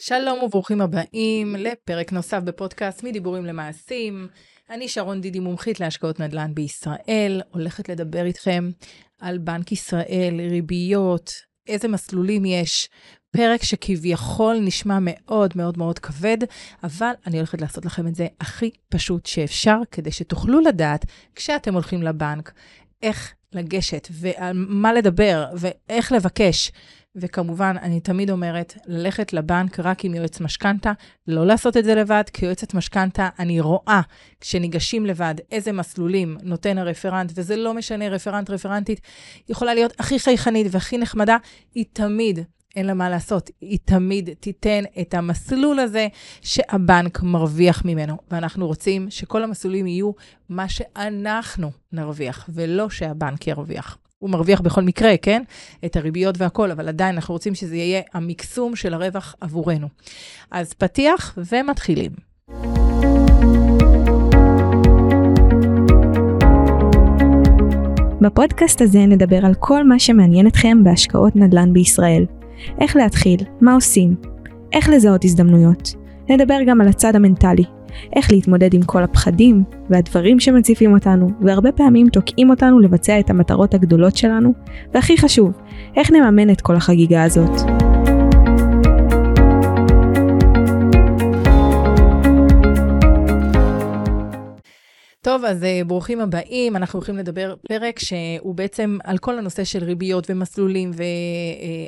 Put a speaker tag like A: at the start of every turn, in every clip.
A: שלום וברוכים הבאים לפרק נוסף בפודקאסט מדיבורים למעשים. אני שרון דידי, מומחית להשקעות נדל"ן בישראל, הולכת לדבר איתכם על בנק ישראל, ריביות, איזה מסלולים יש. פרק שכביכול נשמע מאוד מאוד מאוד כבד, אבל אני הולכת לעשות לכם את זה הכי פשוט שאפשר, כדי שתוכלו לדעת, כשאתם הולכים לבנק, איך לגשת ועל מה לדבר ואיך לבקש. וכמובן, אני תמיד אומרת, ללכת לבנק רק עם יועץ משכנתה, לא לעשות את זה לבד, כי יועצת משכנתה, אני רואה כשניגשים לבד איזה מסלולים נותן הרפרנט, וזה לא משנה, רפרנט, רפרנטית, יכולה להיות הכי חייכנית והכי נחמדה, היא תמיד אין לה מה לעשות. היא תמיד תיתן את המסלול הזה שהבנק מרוויח ממנו. ואנחנו רוצים שכל המסלולים יהיו מה שאנחנו נרוויח, ולא שהבנק ירוויח. הוא מרוויח בכל מקרה, כן? את הריביות והכול, אבל עדיין אנחנו רוצים שזה יהיה המקסום של הרווח עבורנו. אז פתיח ומתחילים.
B: בפודקאסט הזה נדבר על כל מה שמעניין אתכם בהשקעות נדל"ן בישראל. איך להתחיל, מה עושים, איך לזהות הזדמנויות. נדבר גם על הצד המנטלי, איך להתמודד עם כל הפחדים והדברים שמציפים אותנו, והרבה פעמים תוקעים אותנו לבצע את המטרות הגדולות שלנו, והכי חשוב, איך נממן את כל החגיגה הזאת.
A: טוב, אז uh, ברוכים הבאים. אנחנו הולכים לדבר פרק שהוא בעצם על כל הנושא של ריביות ומסלולים,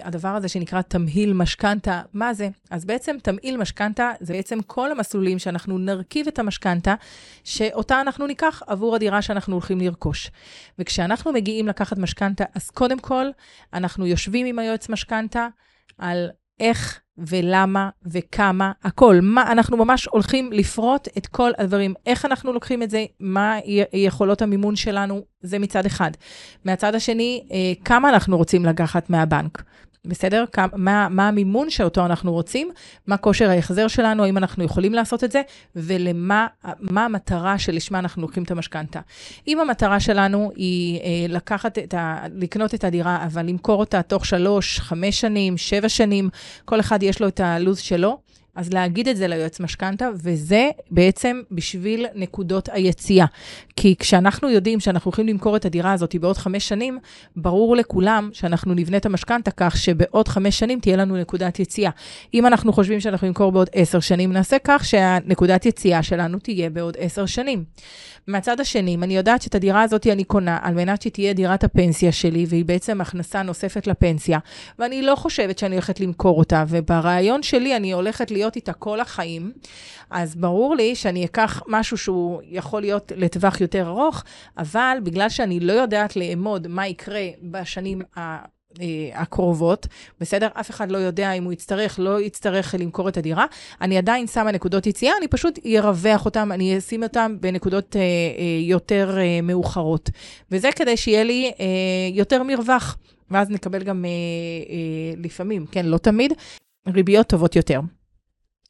A: והדבר uh, הזה שנקרא תמהיל משכנתה, מה זה? אז בעצם תמהיל משכנתה זה בעצם כל המסלולים שאנחנו נרכיב את המשכנתה, שאותה אנחנו ניקח עבור הדירה שאנחנו הולכים לרכוש. וכשאנחנו מגיעים לקחת משכנתה, אז קודם כל, אנחנו יושבים עם היועץ משכנתה על איך ולמה וכמה, הכל. מה, אנחנו ממש הולכים לפרוט את כל הדברים. איך אנחנו לוקחים את זה, מה יכולות המימון שלנו, זה מצד אחד. מהצד השני, אה, כמה אנחנו רוצים לקחת מהבנק. בסדר? מה, מה המימון שאותו אנחנו רוצים, מה כושר ההחזר שלנו, האם אנחנו יכולים לעשות את זה, ולמה מה המטרה שלשמה אנחנו לוקחים את המשכנתה. אם המטרה שלנו היא אה, לקחת את ה... לקנות את הדירה, אבל למכור אותה תוך שלוש, חמש שנים, שבע שנים, כל אחד יש לו את הלו"ז שלו, אז להגיד את זה ליועץ משכנתה, וזה בעצם בשביל נקודות היציאה. כי כשאנחנו יודעים שאנחנו הולכים למכור את הדירה הזאת בעוד חמש שנים, ברור לכולם שאנחנו נבנה את המשכנתה כך שבעוד חמש שנים תהיה לנו נקודת יציאה. אם אנחנו חושבים שאנחנו נמכור בעוד עשר שנים, נעשה כך שהנקודת יציאה שלנו תהיה בעוד עשר שנים. מהצד השני, אם אני יודעת שאת הדירה הזאת אני קונה על מנת שתהיה דירת הפנסיה שלי, והיא בעצם הכנסה נוספת לפנסיה, ואני לא חושבת שאני הולכת למכור אותה, וברעיון שלי אני הולכת להיות איתה כל החיים, אז ברור לי שאני אקח משהו שהוא יכול להיות לטווח יותר ארוך, אבל בגלל שאני לא יודעת לאמוד מה יקרה בשנים ה... אה, הקרובות, בסדר? אף אחד לא יודע אם הוא יצטרך, לא יצטרך למכור את הדירה. אני עדיין שמה נקודות יציאה, אני פשוט ארווח אותם, אני אשים אותם בנקודות אה, אה, יותר אה, מאוחרות. וזה כדי שיהיה לי אה, יותר מרווח, ואז נקבל גם אה, אה, לפעמים, כן, לא תמיד, ריביות טובות יותר.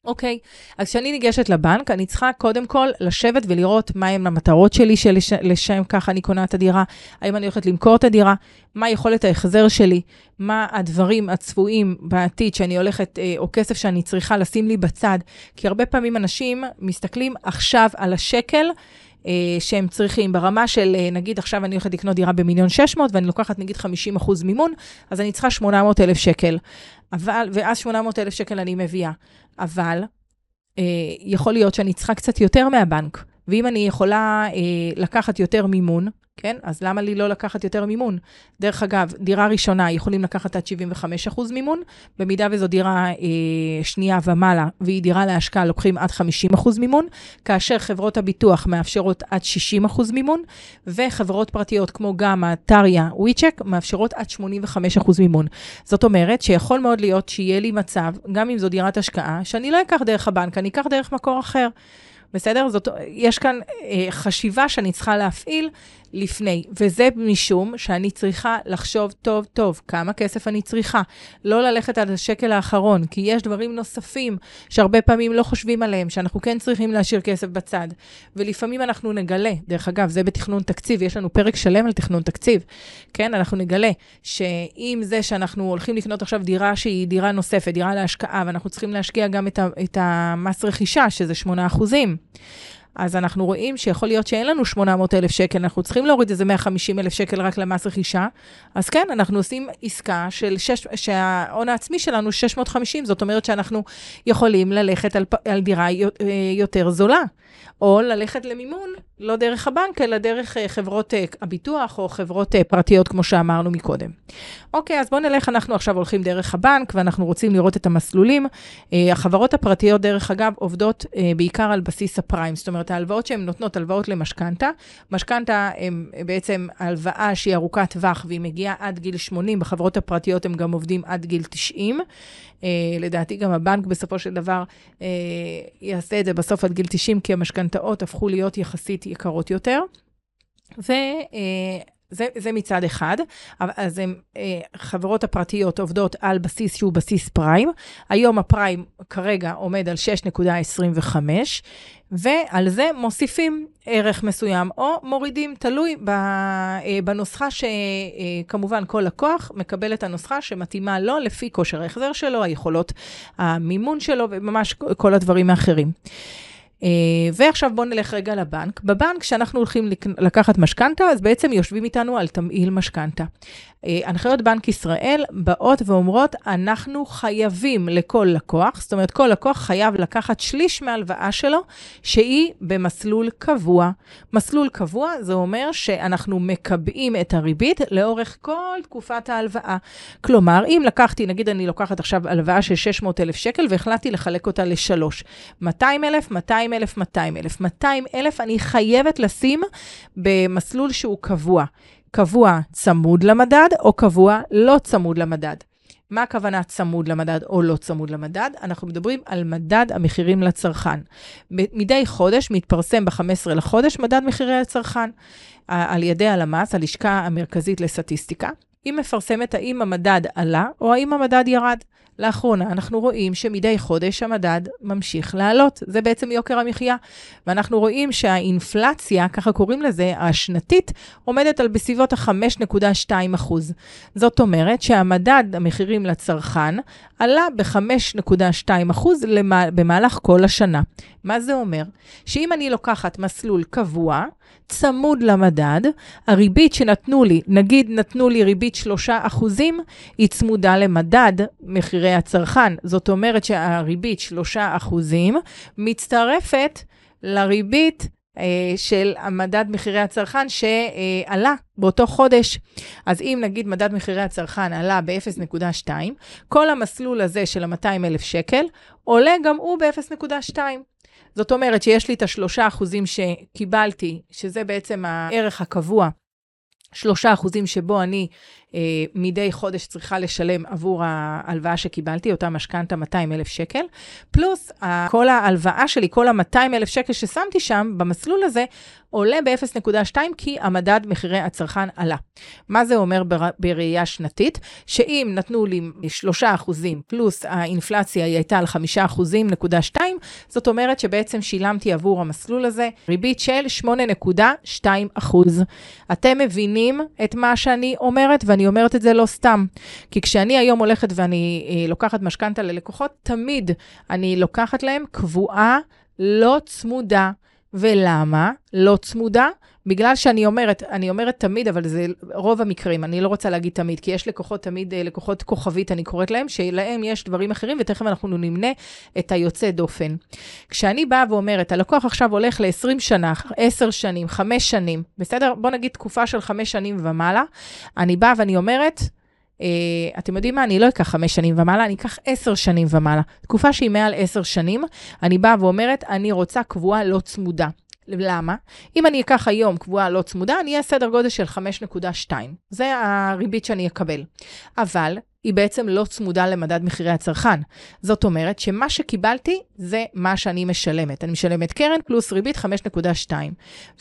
A: אוקיי, אז כשאני ניגשת לבנק, אני צריכה קודם כל לשבת ולראות מהם המטרות שלי, שלשם כך אני קונה את הדירה, האם אני הולכת למכור את הדירה, מה יכולת ההחזר שלי, מה הדברים הצפויים בעתיד שאני הולכת, אה, או כסף שאני צריכה לשים לי בצד, כי הרבה פעמים אנשים מסתכלים עכשיו על השקל, אה, שהם צריכים ברמה של, אה, נגיד עכשיו אני הולכת לקנות דירה במיליון 600 ואני לוקחת נגיד 50 אחוז מימון, אז אני צריכה 800 אלף שקל. אבל, ואז 800 אלף שקל אני מביאה. אבל אה, יכול להיות שאני צריכה קצת יותר מהבנק. ואם אני יכולה אה, לקחת יותר מימון, כן? אז למה לי לא לקחת יותר מימון? דרך אגב, דירה ראשונה יכולים לקחת עד 75% מימון, במידה וזו דירה אה, שנייה ומעלה והיא דירה להשקעה, לוקחים עד 50% מימון, כאשר חברות הביטוח מאפשרות עד 60% מימון, וחברות פרטיות כמו גמא, טריה, וויצ'ק, מאפשרות עד 85% מימון. זאת אומרת שיכול מאוד להיות שיהיה לי מצב, גם אם זו דירת השקעה, שאני לא אקח דרך הבנק, אני אקח דרך מקור אחר. בסדר? זאת, יש כאן אה, חשיבה שאני צריכה להפעיל לפני, וזה משום שאני צריכה לחשוב טוב טוב כמה כסף אני צריכה. לא ללכת עד השקל האחרון, כי יש דברים נוספים שהרבה פעמים לא חושבים עליהם, שאנחנו כן צריכים להשאיר כסף בצד. ולפעמים אנחנו נגלה, דרך אגב, זה בתכנון תקציב, יש לנו פרק שלם על תכנון תקציב, כן? אנחנו נגלה שאם זה שאנחנו הולכים לקנות עכשיו דירה שהיא דירה נוספת, דירה להשקעה, ואנחנו צריכים להשקיע גם את, ה, את המס רכישה, שזה 8 אחוזים. אז אנחנו רואים שיכול להיות שאין לנו 800 אלף שקל, אנחנו צריכים להוריד איזה 150 אלף שקל רק למס רכישה. אז כן, אנחנו עושים עסקה של שש, שההון העצמי שלנו 650, זאת אומרת שאנחנו יכולים ללכת על, על דירה אה, יותר זולה. או ללכת למימון, לא דרך הבנק, אלא דרך uh, חברות uh, הביטוח או חברות פרטיות, כמו שאמרנו מקודם. אוקיי, אז בואו נלך, אנחנו עכשיו הולכים דרך הבנק, ואנחנו רוצים לראות את המסלולים. החברות הפרטיות, דרך אגב, עובדות בעיקר על בסיס הפריים, זאת אומרת, ההלוואות שהן נותנות, הלוואות למשכנתה. משכנתה הן בעצם הלוואה שהיא ארוכת טווח, והיא מגיעה עד גיל 80, בחברות הפרטיות הם גם עובדים עד גיל 90. Uh, לדעתי גם הבנק בסופו של דבר uh, יעשה את זה בסוף עד גיל 90, כי המשכנתאות הפכו להיות יחסית יקרות יותר. ו... Uh, זה, זה מצד אחד, אז הם, חברות הפרטיות עובדות על בסיס שהוא בסיס פריים. היום הפריים כרגע עומד על 6.25, ועל זה מוסיפים ערך מסוים, או מורידים, תלוי בנוסחה שכמובן כל לקוח מקבל את הנוסחה שמתאימה לו לפי כושר ההחזר שלו, היכולות המימון שלו וממש כל הדברים האחרים. Uh, ועכשיו בואו נלך רגע לבנק. בבנק, כשאנחנו הולכים לקחת משכנתה, אז בעצם יושבים איתנו על תמהיל משכנתה. Uh, הנחיות בנק ישראל באות ואומרות, אנחנו חייבים לכל לקוח, זאת אומרת, כל לקוח חייב לקחת שליש מהלוואה שלו, שהיא במסלול קבוע. מסלול קבוע, זה אומר שאנחנו מקבעים את הריבית לאורך כל תקופת ההלוואה. כלומר, אם לקחתי, נגיד אני לוקחת עכשיו הלוואה של 600,000 שקל והחלטתי לחלק אותה לשלוש. 200,000, 200,000, 200,000. 200,000 אני חייבת לשים במסלול שהוא קבוע. קבוע צמוד למדד או קבוע לא צמוד למדד. מה הכוונה צמוד למדד או לא צמוד למדד? אנחנו מדברים על מדד המחירים לצרכן. מדי חודש מתפרסם ב-15 לחודש מדד מחירי הצרכן על ידי הלמ"ס, הלשכה המרכזית לסטטיסטיקה. היא מפרסמת האם המדד עלה או האם המדד ירד. לאחרונה אנחנו רואים שמדי חודש המדד ממשיך לעלות. זה בעצם יוקר המחיה. ואנחנו רואים שהאינפלציה, ככה קוראים לזה, השנתית, עומדת על בסביבות ה-5.2 אחוז. זאת אומרת שהמדד המחירים לצרכן עלה ב-5.2 אחוז במהלך כל השנה. מה זה אומר? שאם אני לוקחת מסלול קבוע, צמוד למדד, הריבית שנתנו לי, נגיד נתנו לי ריבית 3 אחוזים, היא צמודה למדד מחירי הצרכן. זאת אומרת שהריבית 3 אחוזים מצטרפת לריבית של המדד מחירי הצרכן שעלה באותו חודש. אז אם נגיד מדד מחירי הצרכן עלה ב-0.2, כל המסלול הזה של ה-200,000 שקל עולה גם הוא ב-0.2. זאת אומרת שיש לי את השלושה אחוזים שקיבלתי, שזה בעצם הערך הקבוע, שלושה אחוזים שבו אני אה, מדי חודש צריכה לשלם עבור ההלוואה שקיבלתי, אותה משכנתה 200 אלף שקל, פלוס כל ההלוואה שלי, כל ה-200 אלף שקל ששמתי שם במסלול הזה, עולה ב-0.2 כי המדד מחירי הצרכן עלה. מה זה אומר בר... בראייה שנתית? שאם נתנו לי 3 אחוזים פלוס האינפלציה היא הייתה על 5 אחוזים נקודה 2, זאת אומרת שבעצם שילמתי עבור המסלול הזה ריבית של 8.2 אחוז. אתם מבינים את מה שאני אומרת, ואני אומרת את זה לא סתם. כי כשאני היום הולכת ואני אה, לוקחת משכנתה ללקוחות, תמיד אני לוקחת להם קבועה לא צמודה. ולמה לא צמודה? בגלל שאני אומרת, אני אומרת תמיד, אבל זה רוב המקרים, אני לא רוצה להגיד תמיד, כי יש לקוחות תמיד, אה, לקוחות כוכבית, אני קוראת להם, שלהם יש דברים אחרים, ותכף אנחנו נמנה את היוצא דופן. כשאני באה ואומרת, הלקוח עכשיו הולך ל-20 שנה, 10 שנים, 5 שנים, בסדר? בוא נגיד תקופה של 5 שנים ומעלה, אני באה ואני אומרת, Uh, אתם יודעים מה? אני לא אקח חמש שנים ומעלה, אני אקח עשר שנים ומעלה. תקופה שהיא מעל עשר שנים, אני באה ואומרת, אני רוצה קבועה לא צמודה. למה? אם אני אקח היום קבועה לא צמודה, אני אהיה סדר גודל של 5.2. זה הריבית שאני אקבל. אבל היא בעצם לא צמודה למדד מחירי הצרכן. זאת אומרת שמה שקיבלתי זה מה שאני משלמת. אני משלמת קרן פלוס ריבית 5.2.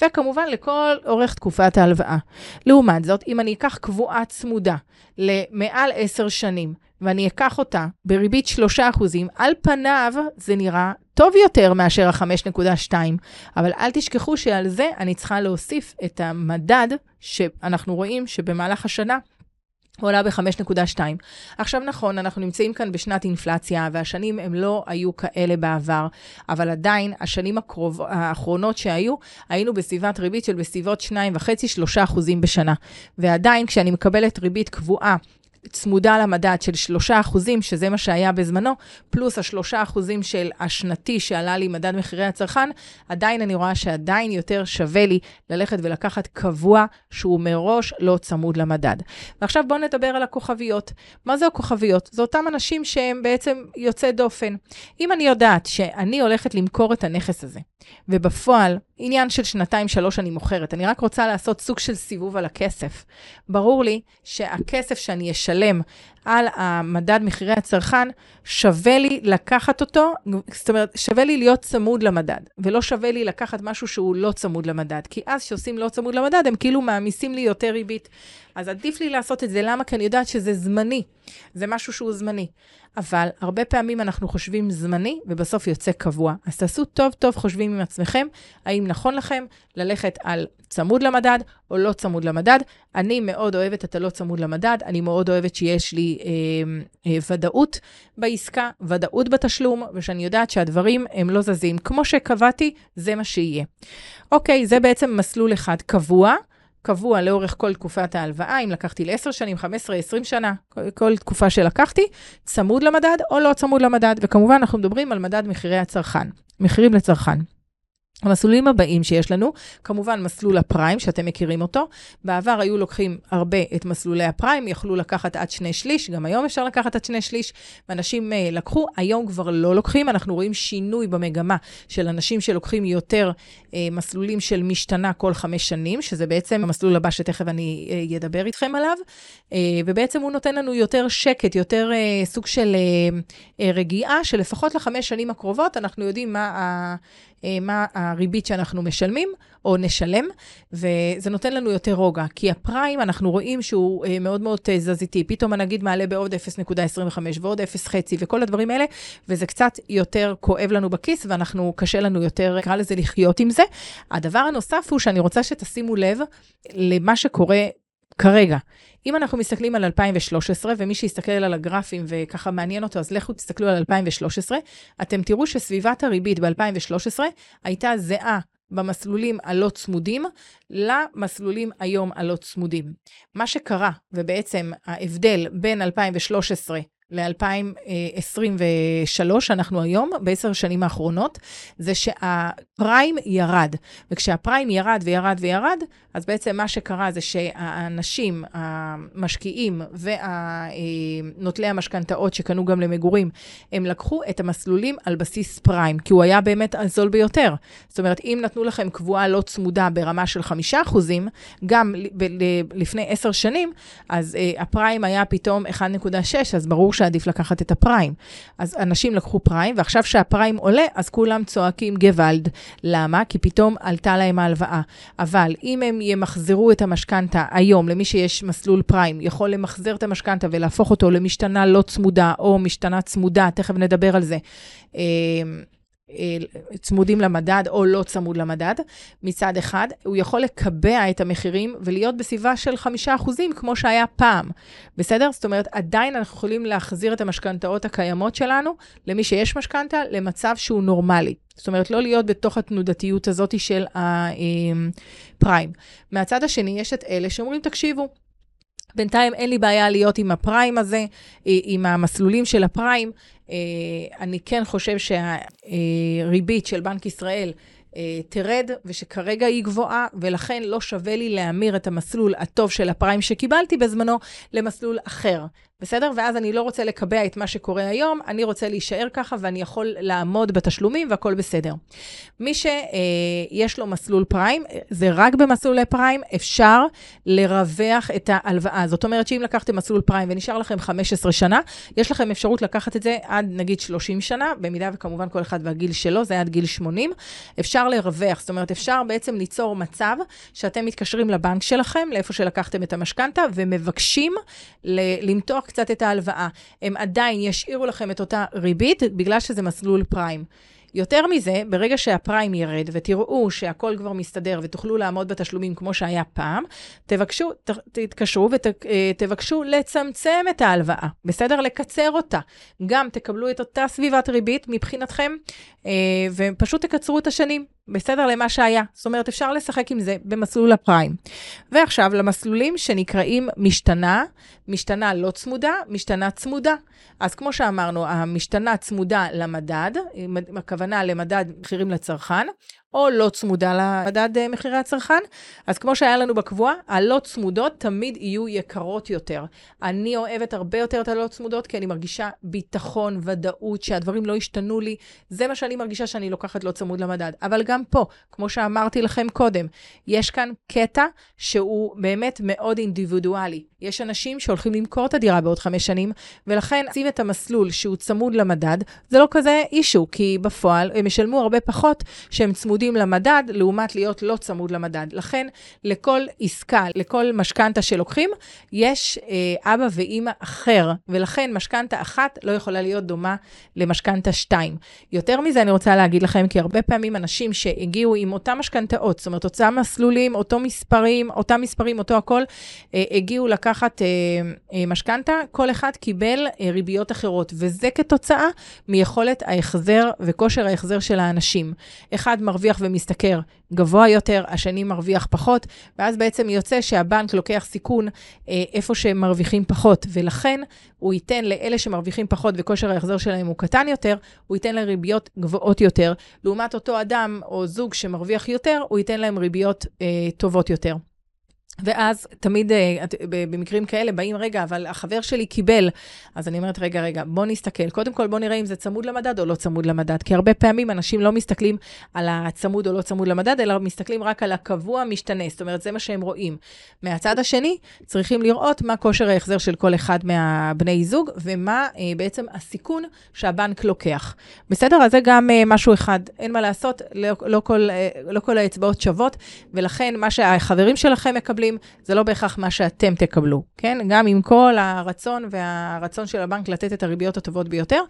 A: וכמובן לכל אורך תקופת ההלוואה. לעומת זאת, אם אני אקח קבועה צמודה למעל 10 שנים, ואני אקח אותה בריבית 3 על פניו זה נראה טוב יותר מאשר ה-5.2, אבל אל תשכחו שעל זה אני צריכה להוסיף את המדד שאנחנו רואים שבמהלך השנה עולה ב-5.2. עכשיו נכון, אנחנו נמצאים כאן בשנת אינפלציה, והשנים הם לא היו כאלה בעבר, אבל עדיין, השנים הקרוב, האחרונות שהיו, היינו בסביבת ריבית של בסביבות 2.5-3 אחוזים בשנה. ועדיין, כשאני מקבלת ריבית קבועה צמודה למדד של 3 אחוזים, שזה מה שהיה בזמנו, פלוס השלושה אחוזים של השנתי שעלה לי מדד מחירי הצרכן, עדיין אני רואה שעדיין יותר שווה לי ללכת ולקחת קבוע שהוא מראש לא צמוד למדד. ועכשיו בואו נדבר על הכוכביות. מה זה הכוכביות? זה אותם אנשים שהם בעצם יוצאי דופן. אם אני יודעת שאני הולכת למכור את הנכס הזה, ובפועל, עניין של שנתיים-שלוש אני מוכרת, אני רק רוצה לעשות סוג של סיבוב על הכסף. ברור לי שהכסף שאני אשלם על המדד מחירי הצרכן, שווה לי לקחת אותו, זאת אומרת, שווה לי להיות צמוד למדד, ולא שווה לי לקחת משהו שהוא לא צמוד למדד, כי אז כשעושים לא צמוד למדד, הם כאילו מעמיסים לי יותר ריבית. אז עדיף לי לעשות את זה, למה? כי אני יודעת שזה זמני, זה משהו שהוא זמני. אבל הרבה פעמים אנחנו חושבים זמני, ובסוף יוצא קבוע. אז תעשו טוב טוב חושבים עם עצמכם, האם נכון לכם ללכת על צמוד למדד או לא צמוד למדד. אני מאוד אוהבת את הלא צמוד למדד, אני מאוד אוהבת שיש לי אה, אה, ודאות בעסקה, ודאות בתשלום, ושאני יודעת שהדברים הם לא זזים. כמו שקבעתי, זה מה שיהיה. אוקיי, זה בעצם מסלול אחד קבוע. קבוע לאורך כל תקופת ההלוואה, אם לקחתי ל-10 שנים, 15, 20 שנה, כל, כל תקופה שלקחתי, צמוד למדד או לא צמוד למדד. וכמובן, אנחנו מדברים על מדד מחירי הצרכן, מחירים לצרכן. המסלולים הבאים שיש לנו, כמובן מסלול הפריים, שאתם מכירים אותו. בעבר היו לוקחים הרבה את מסלולי הפריים, יכלו לקחת עד שני שליש, גם היום אפשר לקחת עד שני שליש, ואנשים uh, לקחו, היום כבר לא לוקחים. אנחנו רואים שינוי במגמה של אנשים שלוקחים יותר uh, מסלולים של משתנה כל חמש שנים, שזה בעצם המסלול הבא שתכף אני uh, אדבר איתכם עליו, uh, ובעצם הוא נותן לנו יותר שקט, יותר uh, סוג של uh, uh, רגיעה, שלפחות לחמש שנים הקרובות אנחנו יודעים מה ה... אה, מה הריבית שאנחנו משלמים או נשלם, וזה נותן לנו יותר רוגע. כי הפריים, אנחנו רואים שהוא אה, מאוד מאוד תזזיתי. פתאום הנגיד מעלה בעוד 0.25 ועוד 0.5 וכל הדברים האלה, וזה קצת יותר כואב לנו בכיס, ואנחנו, קשה לנו יותר, נקרא לזה, לחיות עם זה. הדבר הנוסף הוא שאני רוצה שתשימו לב למה שקורה כרגע. אם אנחנו מסתכלים על 2013, ומי שיסתכל על הגרפים וככה מעניין אותו, אז לכו תסתכלו על 2013, אתם תראו שסביבת הריבית ב-2013 הייתה זהה במסלולים הלא צמודים למסלולים היום הלא צמודים. מה שקרה, ובעצם ההבדל בין 2013 ל-2023, אנחנו היום, בעשר השנים האחרונות, זה שהפריים ירד. וכשהפריים ירד וירד וירד, אז בעצם מה שקרה זה שהאנשים, המשקיעים ונוטלי המשכנתאות שקנו גם למגורים, הם לקחו את המסלולים על בסיס פריים, כי הוא היה באמת הזול ביותר. זאת אומרת, אם נתנו לכם קבועה לא צמודה ברמה של חמישה אחוזים, גם לפני עשר שנים, אז uh, הפריים היה פתאום 1.6, אז ברור שעדיף לקחת את הפריים. אז אנשים לקחו פריים, ועכשיו שהפריים עולה, אז כולם צועקים גוואלד. למה? כי פתאום עלתה להם ההלוואה. אבל אם הם ימחזרו את המשכנתה היום, למי שיש מסלול פריים, יכול למחזר את המשכנתה ולהפוך אותו למשתנה לא צמודה, או משתנה צמודה, תכף נדבר על זה. אה, צמודים למדד או לא צמוד למדד, מצד אחד, הוא יכול לקבע את המחירים ולהיות בסביבה של חמישה אחוזים, כמו שהיה פעם, בסדר? זאת אומרת, עדיין אנחנו יכולים להחזיר את המשכנתאות הקיימות שלנו, למי שיש משכנתה, למצב שהוא נורמלי. זאת אומרת, לא להיות בתוך התנודתיות הזאת של הפריים. מהצד השני, יש את אלה שאומרים, תקשיבו, בינתיים אין לי בעיה להיות עם הפריים הזה, אה, עם המסלולים של הפריים. אה, אני כן חושב שהריבית של בנק ישראל אה, תרד, ושכרגע היא גבוהה, ולכן לא שווה לי להמיר את המסלול הטוב של הפריים שקיבלתי בזמנו למסלול אחר. בסדר? ואז אני לא רוצה לקבע את מה שקורה היום, אני רוצה להישאר ככה ואני יכול לעמוד בתשלומים והכול בסדר. מי שיש לו מסלול פריים, זה רק במסלולי פריים, אפשר לרווח את ההלוואה. זאת אומרת שאם לקחתם מסלול פריים ונשאר לכם 15 שנה, יש לכם אפשרות לקחת את זה עד נגיד 30 שנה, במידה וכמובן כל אחד והגיל שלו, זה עד גיל 80. אפשר לרווח, זאת אומרת, אפשר בעצם ליצור מצב שאתם מתקשרים לבנק שלכם, לאיפה שלקחתם את המשכנתה, ומבקשים למתוח קצת את ההלוואה. הם עדיין ישאירו לכם את אותה ריבית, בגלל שזה מסלול פריים. יותר מזה, ברגע שהפריים ירד ותראו שהכל כבר מסתדר ותוכלו לעמוד בתשלומים כמו שהיה פעם, תבקשו, ת, תתקשרו ותבקשו לצמצם את ההלוואה, בסדר? לקצר אותה. גם תקבלו את אותה סביבת ריבית מבחינתכם, אה, ופשוט תקצרו את השנים. בסדר למה שהיה. זאת אומרת, אפשר לשחק עם זה במסלול הפריים. ועכשיו למסלולים שנקראים משתנה, משתנה לא צמודה, משתנה צמודה. אז כמו שאמרנו, המשתנה צמודה למדד, הכוונה למדד מחירים לצרכן, או לא צמודה למדד אה, מחירי הצרכן. אז כמו שהיה לנו בקבועה, הלא צמודות תמיד יהיו יקרות יותר. אני אוהבת הרבה יותר את הלא צמודות, כי אני מרגישה ביטחון, ודאות, שהדברים לא השתנו לי. זה מה שאני מרגישה שאני לוקחת לא צמוד למדד. אבל גם פה, כמו שאמרתי לכם קודם, יש כאן קטע שהוא באמת מאוד אינדיבידואלי. יש אנשים שהולכים למכור את הדירה בעוד חמש שנים, ולכן שים את המסלול שהוא צמוד למדד, זה לא כזה אישו, כי בפועל הם ישלמו הרבה פחות שהם צמודים למדד, לעומת להיות לא צמוד למדד. לכן, לכל עסקה, לכל משכנתה שלוקחים, יש אה, אבא ואימא אחר, ולכן משכנתה אחת לא יכולה להיות דומה למשכנתה שתיים. יותר מזה אני רוצה להגיד לכם, כי הרבה פעמים אנשים שהגיעו עם אותם משכנתאות, זאת אומרת, אותם מסלולים, אותו מספרים, אותם מספרים, אותו הכל, אה, הגיעו. לקחת אה, אה, משכנתה, כל אחד קיבל אה, ריביות אחרות, וזה כתוצאה מיכולת ההחזר וכושר ההחזר של האנשים. אחד מרוויח ומשתכר גבוה יותר, השני מרוויח פחות, ואז בעצם יוצא שהבנק לוקח סיכון אה, איפה שהם מרוויחים פחות, ולכן הוא ייתן לאלה שמרוויחים פחות וכושר ההחזר שלהם הוא קטן יותר, הוא ייתן להם ריביות גבוהות יותר. לעומת אותו אדם או זוג שמרוויח יותר, הוא ייתן להם ריביות אה, טובות יותר. ואז תמיד אה, במקרים כאלה באים, רגע, אבל החבר שלי קיבל. אז אני אומרת, רגע, רגע, בוא נסתכל. קודם כל, בוא נראה אם זה צמוד למדד או לא צמוד למדד. כי הרבה פעמים אנשים לא מסתכלים על הצמוד או לא צמוד למדד, אלא מסתכלים רק על הקבוע משתנה. זאת אומרת, זה מה שהם רואים. מהצד השני, צריכים לראות מה כושר ההחזר של כל אחד מהבני זוג, ומה אה, בעצם הסיכון שהבנק לוקח. בסדר? אז זה גם אה, משהו אחד. אין מה לעשות, לא, לא, כל, אה, לא כל האצבעות שוות, ולכן מה שהחברים שלכם מקבלים, מקבלים, זה לא בהכרח מה שאתם תקבלו, כן? גם עם כל הרצון והרצון של הבנק לתת את הריביות הטובות ביותר.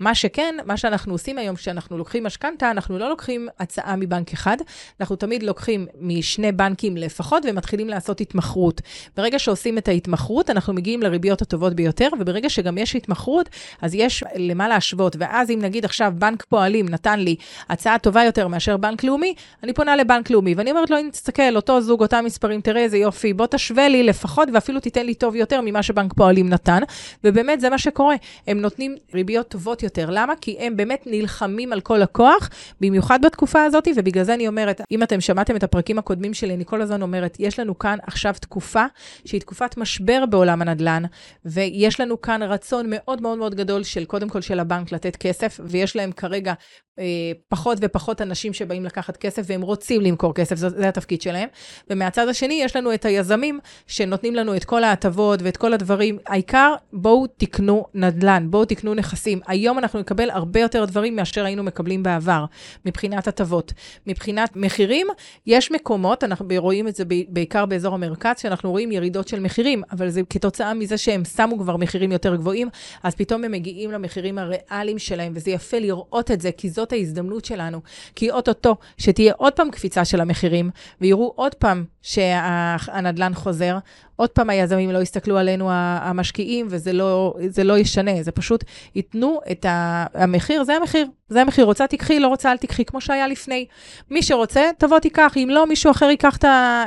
A: מה שכן, מה שאנחנו עושים היום, כשאנחנו לוקחים משכנתה, אנחנו לא לוקחים הצעה מבנק אחד, אנחנו תמיד לוקחים משני בנקים לפחות ומתחילים לעשות התמחרות. ברגע שעושים את ההתמחרות, אנחנו מגיעים לריביות הטובות ביותר, וברגע שגם יש התמחרות, אז יש למה להשוות. ואז אם נגיד עכשיו בנק פועלים נתן לי הצעה טובה יותר מאשר בנק לאומי, אני פונה לבנק לאומי, ואני אומרת לו, אם תסתכל, אותו זוג, אותם מספרים, תראה איזה יופי, בוא תשווה לי לפחות, ואפילו תיתן לי טוב יותר ממה שבנק פועלים נתן. ובאמת, זה מה שקורה. הם נותנים ריביות טובות יותר. למה? כי הם באמת נלחמים על כל הכוח, במיוחד בתקופה הזאת, ובגלל זה אני אומרת, אם אתם שמעתם את הפרקים הקודמים שלי, אני כל הזמן אומרת, יש לנו כאן עכשיו תקופה שהיא תקופת משבר בעולם הנדל"ן, ויש לנו כאן רצון מאוד מאוד מאוד גדול של, קודם כל, של הבנק לתת כסף, ויש להם כרגע אה, פחות ופחות אנשים שבאים לקחת כסף, והם רוצים למכור כסף, זה, זה התפקיד שלהם. ומהצד השני, יש לנו את היזמים שנותנים לנו את כל ההטבות ואת כל הדברים. העיקר, בואו תקנו נדל"ן, בואו תקנו נכסים. היום אנחנו נקבל הרבה יותר דברים מאשר היינו מקבלים בעבר, מבחינת הטבות. מבחינת מחירים, יש מקומות, אנחנו רואים את זה בעיקר באזור המרכז, שאנחנו רואים ירידות של מחירים, אבל זה כתוצאה מזה שהם שמו כבר מחירים יותר גבוהים, אז פתאום הם מגיעים למחירים הריאליים שלהם, וזה יפה לראות את זה, כי זאת ההזדמנות שלנו. כי אוטוטו, שתהיה עוד פעם קפיצה של המחירים, ויראו עוד פעם שה... הנדל"ן חוזר, עוד פעם היזמים לא יסתכלו עלינו המשקיעים, וזה לא, לא ישנה, זה פשוט ייתנו את המחיר, זה המחיר, זה המחיר. רוצה תיקחי, לא רוצה אל תיקחי, כמו שהיה לפני. מי שרוצה, תבוא תיקח, אם לא, מישהו אחר ייקח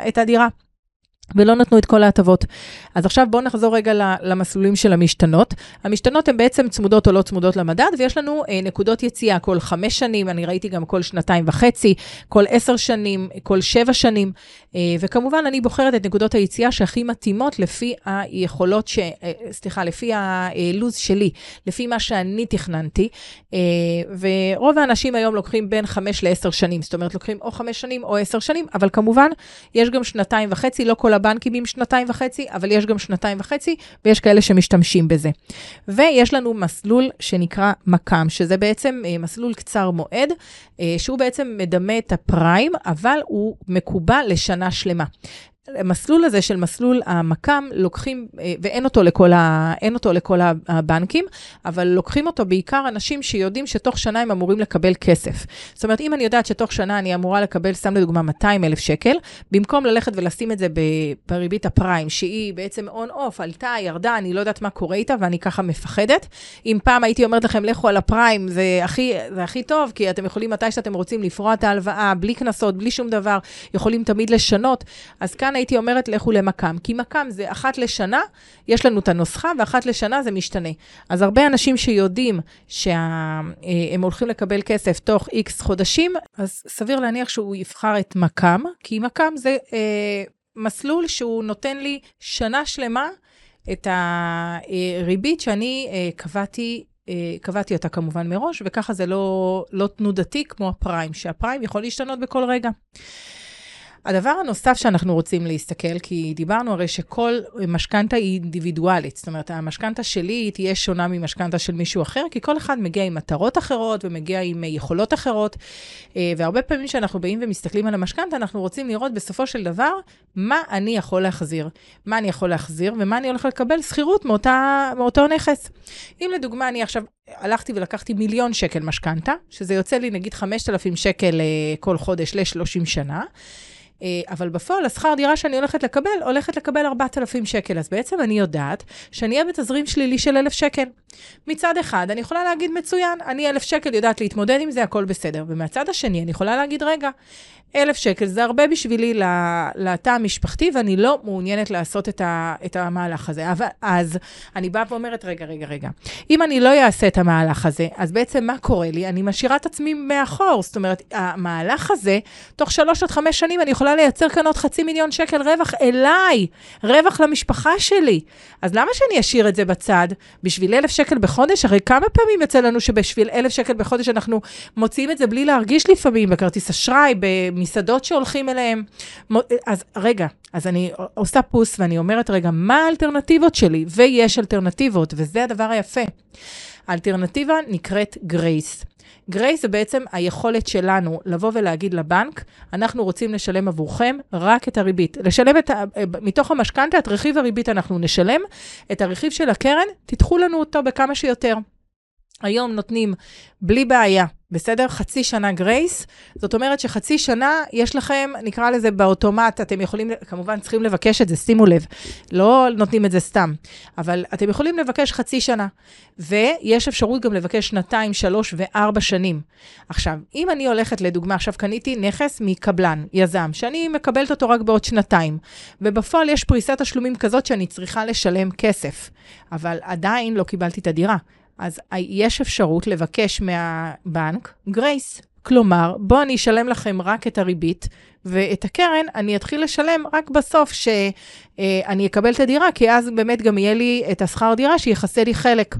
A: את הדירה. ולא נתנו את כל ההטבות. אז עכשיו בואו נחזור רגע למסלולים של המשתנות. המשתנות הן בעצם צמודות או לא צמודות למדד, ויש לנו אה, נקודות יציאה כל חמש שנים, אני ראיתי גם כל שנתיים וחצי, כל עשר שנים, כל שבע שנים, אה, וכמובן אני בוחרת את נקודות היציאה שהכי מתאימות לפי היכולות, ש, אה, סליחה, לפי הלו"ז שלי, לפי מה שאני תכננתי, אה, ורוב האנשים היום לוקחים בין חמש לעשר שנים, זאת אומרת לוקחים או חמש שנים או עשר שנים, אבל כמובן, יש גם שנתיים וחצי, לא כל הבנקים עם שנתיים וחצי, אבל יש גם שנתיים וחצי, ויש כאלה שמשתמשים בזה. ויש לנו מסלול שנקרא מקאם, שזה בעצם אה, מסלול קצר מועד, אה, שהוא בעצם מדמה את הפריים, אבל הוא מקובע לשנה שלמה. המסלול הזה של מסלול המק"מ, לוקחים, אה, ואין אותו לכל, ה, אותו לכל הבנקים, אבל לוקחים אותו בעיקר אנשים שיודעים שתוך שנה הם אמורים לקבל כסף. זאת אומרת, אם אני יודעת שתוך שנה אני אמורה לקבל, סתם לדוגמה, 200 אלף שקל, במקום ללכת ולשים את זה בריבית הפריים, שהיא בעצם און-אוף, עלתה, ירדה, אני לא יודעת מה קורה איתה, ואני ככה מפחדת. אם פעם הייתי אומרת לכם, לכו על הפריים, זה הכי, זה הכי טוב, כי אתם יכולים מתי שאתם רוצים לפרוע את ההלוואה, בלי קנסות, בלי שום דבר, יכולים תמיד לשנות. אז כאן הייתי אומרת, לכו למקם, כי מקם זה אחת לשנה, יש לנו את הנוסחה, ואחת לשנה זה משתנה. אז הרבה אנשים שיודעים שהם אה, הולכים לקבל כסף תוך איקס חודשים, אז סביר להניח שהוא יבחר את מקם, כי מקם זה אה, מסלול שהוא נותן לי שנה שלמה את הריבית שאני אה, קבעתי אה, קבעתי אותה כמובן מראש, וככה זה לא, לא תנודתי כמו הפריים, שהפריים יכול להשתנות בכל רגע. הדבר הנוסף שאנחנו רוצים להסתכל, כי דיברנו הרי שכל משכנתה היא אינדיבידואלית, זאת אומרת, המשכנתה שלי תהיה שונה ממשכנתה של מישהו אחר, כי כל אחד מגיע עם מטרות אחרות ומגיע עם יכולות אחרות, אה, והרבה פעמים כשאנחנו באים ומסתכלים על המשכנתה, אנחנו רוצים לראות בסופו של דבר מה אני יכול להחזיר. מה אני יכול להחזיר ומה אני הולך לקבל שכירות מאותו נכס. אם לדוגמה, אני עכשיו הלכתי ולקחתי מיליון שקל משכנתה, שזה יוצא לי נגיד 5,000 שקל אה, כל חודש ל-30 שנה, אה, אבל בפועל, השכר דירה שאני הולכת לקבל, הולכת לקבל 4,000 שקל. אז בעצם אני יודעת שאני אהיה בתזרים שלילי של 1,000 שקל. מצד אחד, אני יכולה להגיד, מצוין, אני 1,000 שקל יודעת להתמודד עם זה, הכל בסדר. ומהצד השני, אני יכולה להגיד, רגע, אלף שקל זה הרבה בשבילי לתא המשפחתי, ואני לא מעוניינת לעשות את, ה, את המהלך הזה. אבל אז אני באה ואומרת, רגע, רגע, רגע, אם אני לא אעשה את המהלך הזה, אז בעצם מה קורה לי? אני משאירה את עצמי מאחור. זאת אומרת, המהלך הזה, תוך שלוש עד חמש שנים אני יכולה לייצר כאן עוד חצי מיליון שקל רווח אליי, רווח למשפחה שלי. אז למה שאני אשאיר את זה בצד? בשביל אלף שקל בחודש? הרי כמה פעמים יוצא לנו שבשביל אלף שקל בחודש אנחנו מוציאים את זה בלי להרגיש לפעמים, בכרטיס אשראי, מסעדות שהולכים אליהם. אז רגע, אז אני עושה פוס ואני אומרת, רגע, מה האלטרנטיבות שלי? ויש אלטרנטיבות, וזה הדבר היפה. האלטרנטיבה נקראת גרייס. גרייס זה בעצם היכולת שלנו לבוא ולהגיד לבנק, אנחנו רוצים לשלם עבורכם רק את הריבית. לשלם את ה... מתוך המשכנתה, את רכיב הריבית אנחנו נשלם, את הרכיב של הקרן, תדחו לנו אותו בכמה שיותר. היום נותנים בלי בעיה בסדר? חצי שנה גרייס. זאת אומרת שחצי שנה יש לכם, נקרא לזה באוטומט, אתם יכולים, כמובן צריכים לבקש את זה, שימו לב, לא נותנים את זה סתם, אבל אתם יכולים לבקש חצי שנה, ויש אפשרות גם לבקש שנתיים, שלוש וארבע שנים. עכשיו, אם אני הולכת, לדוגמה, עכשיו קניתי נכס מקבלן, יזם, שאני מקבלת אותו רק בעוד שנתיים, ובפועל יש פריסת תשלומים כזאת שאני צריכה לשלם כסף, אבל עדיין לא קיבלתי את הדירה. אז יש אפשרות לבקש מהבנק גרייס. כלומר, בואו אני אשלם לכם רק את הריבית, ואת הקרן אני אתחיל לשלם רק בסוף שאני אה, אקבל את הדירה, כי אז באמת גם יהיה לי את השכר דירה שיכסה לי חלק.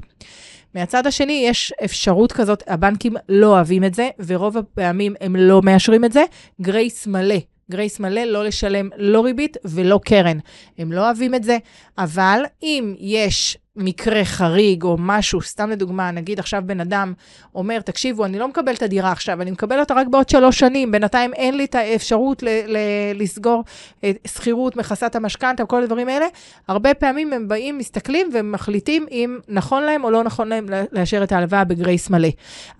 A: מהצד השני, יש אפשרות כזאת, הבנקים לא אוהבים את זה, ורוב הפעמים הם לא מאשרים את זה, גרייס מלא. גרייס מלא, לא לשלם לא ריבית ולא קרן. הם לא אוהבים את זה, אבל אם יש מקרה חריג או משהו, סתם לדוגמה, נגיד עכשיו בן אדם אומר, תקשיבו, אני לא מקבל את הדירה עכשיו, אני מקבל אותה רק בעוד שלוש שנים, בינתיים אין לי את האפשרות ל- ל- לסגור אה, שכירות, מכסת המשכנתה, כל הדברים האלה, הרבה פעמים הם באים, מסתכלים ומחליטים אם נכון להם או לא נכון להם לאשר את ההלוואה בגרייס מלא.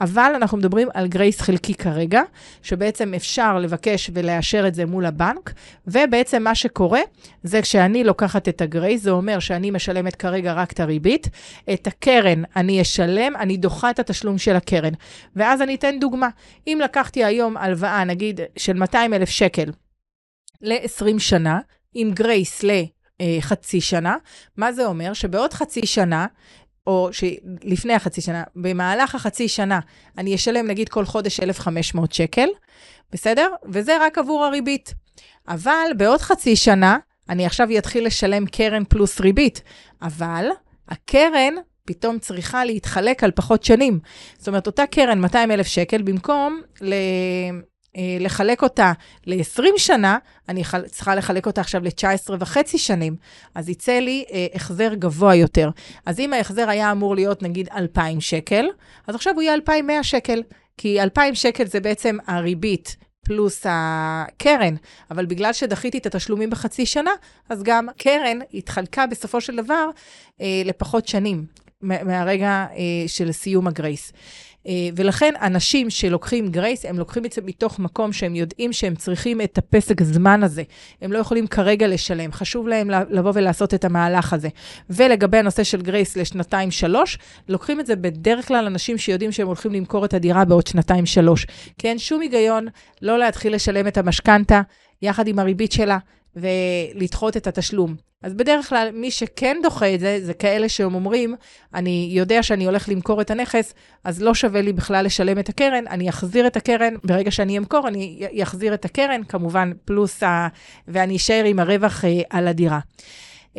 A: אבל אנחנו מדברים על גרייס חלקי כרגע, שבעצם אפשר לבקש ולאשר את זה מול הבנק, ובעצם מה שקורה, זה כשאני לוקחת את הגרייס, זה אומר שאני משלמת כרגע רק את הריבית, את הקרן אני אשלם, אני דוחה את התשלום של הקרן. ואז אני אתן דוגמה. אם לקחתי היום הלוואה, נגיד, של 200 אלף שקל ל-20 שנה, עם גרייס לחצי שנה. מה זה אומר? שבעוד חצי שנה, או שלפני החצי שנה, במהלך החצי שנה, אני אשלם נגיד כל חודש 1,500 שקל, בסדר? וזה רק עבור הריבית. אבל בעוד חצי שנה, אני עכשיו אתחיל לשלם קרן פלוס ריבית, אבל הקרן פתאום צריכה להתחלק על פחות שנים. זאת אומרת, אותה קרן, 200 אלף שקל, במקום ל... אה, לחלק אותה ל-20 שנה, אני צריכה לחלק אותה עכשיו ל-19 וחצי שנים, אז יצא לי אה, החזר גבוה יותר. אז אם ההחזר היה אמור להיות נגיד 2,000 שקל, אז עכשיו הוא יהיה 2,100 שקל, כי 2,000 שקל זה בעצם הריבית פלוס הקרן, אבל בגלל שדחיתי את התשלומים בחצי שנה, אז גם קרן התחלקה בסופו של דבר אה, לפחות שנים מהרגע אה, של סיום הגרייס. אה, ולכן אנשים שלוקחים גרייס, הם לוקחים את זה מתוך מקום שהם יודעים שהם צריכים את הפסק זמן הזה. הם לא יכולים כרגע לשלם, חשוב להם לבוא ולעשות את המהלך הזה. ולגבי הנושא של גרייס לשנתיים-שלוש, לוקחים את זה בדרך כלל אנשים שיודעים שהם הולכים למכור את הדירה בעוד שנתיים-שלוש. כי אין שום היגיון לא להתחיל לשלם את המשכנתה יחד עם הריבית שלה, ולדחות את התשלום. אז בדרך כלל, מי שכן דוחה את זה, זה כאלה שהם אומרים, אני יודע שאני הולך למכור את הנכס, אז לא שווה לי בכלל לשלם את הקרן, אני אחזיר את הקרן, ברגע שאני אמכור, אני אחזיר את הקרן, כמובן, פלוס ה... ואני אשאר עם הרווח אה, על הדירה. Uh,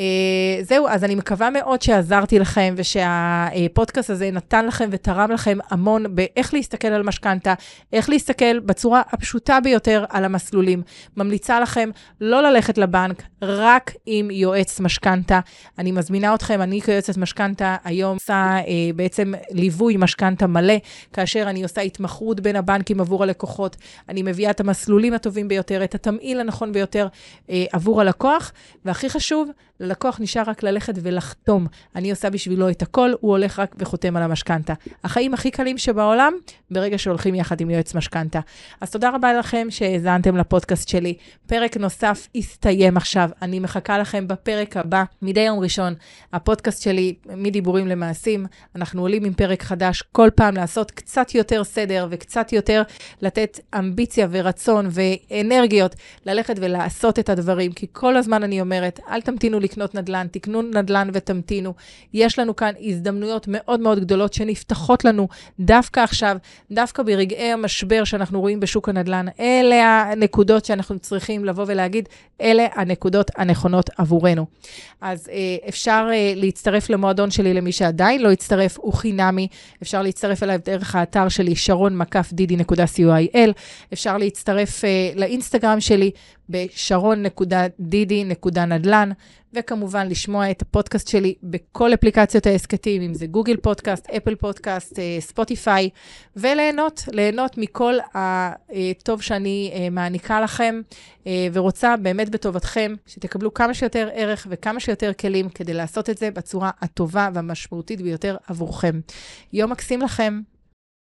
A: זהו, אז אני מקווה מאוד שעזרתי לכם ושהפודקאסט הזה נתן לכם ותרם לכם המון באיך להסתכל על משכנתה, איך להסתכל בצורה הפשוטה ביותר על המסלולים. ממליצה לכם לא ללכת לבנק, רק עם יועץ משכנתה. אני מזמינה אתכם, אני כיועצת משכנתה היום עושה uh, בעצם ליווי משכנתה מלא, כאשר אני עושה התמחרות בין הבנקים עבור הלקוחות. אני מביאה את המסלולים הטובים ביותר, את התמהיל הנכון ביותר uh, עבור הלקוח, והכי חשוב, ללקוח נשאר רק ללכת ולחתום. אני עושה בשבילו את הכל, הוא הולך רק וחותם על המשכנתה. החיים הכי קלים שבעולם, ברגע שהולכים יחד עם יועץ משכנתה. אז תודה רבה לכם שהאזנתם לפודקאסט שלי. פרק נוסף הסתיים עכשיו, אני מחכה לכם בפרק הבא, מדי יום ראשון. הפודקאסט שלי, מדיבורים למעשים, אנחנו עולים עם פרק חדש, כל פעם לעשות קצת יותר סדר וקצת יותר לתת אמביציה ורצון ואנרגיות ללכת ולעשות את הדברים, כי כל הזמן אני אומרת, אל תמתינו לקנות נדל"ן, תקנו נדל"ן ותמתינו. יש לנו כאן הזדמנויות מאוד מאוד גדולות שנפתחות לנו דווקא עכשיו, דווקא ברגעי המשבר שאנחנו רואים בשוק הנדל"ן. אלה הנקודות שאנחנו צריכים לבוא ולהגיד, אלה הנקודות הנכונות עבורנו. אז אה, אפשר אה, להצטרף למועדון שלי למי שעדיין לא הצטרף, הוא חינמי. אפשר להצטרף אליו דרך האתר שלי, דידי.co.il. אפשר להצטרף אה, לאינסטגרם שלי, בשרון.דידי.נדל"ן, וכמובן לשמוע את הפודקאסט שלי בכל אפליקציות ההסכתים, אם זה גוגל פודקאסט, אפל פודקאסט, אה, ספוטיפיי, וליהנות, ליהנות מכל הטוב שאני אה, מעניקה לכם, אה, ורוצה באמת בטובתכם, שתקבלו כמה שיותר ערך וכמה שיותר כלים כדי לעשות את זה בצורה הטובה והמשמעותית ביותר עבורכם. יום מקסים לכם.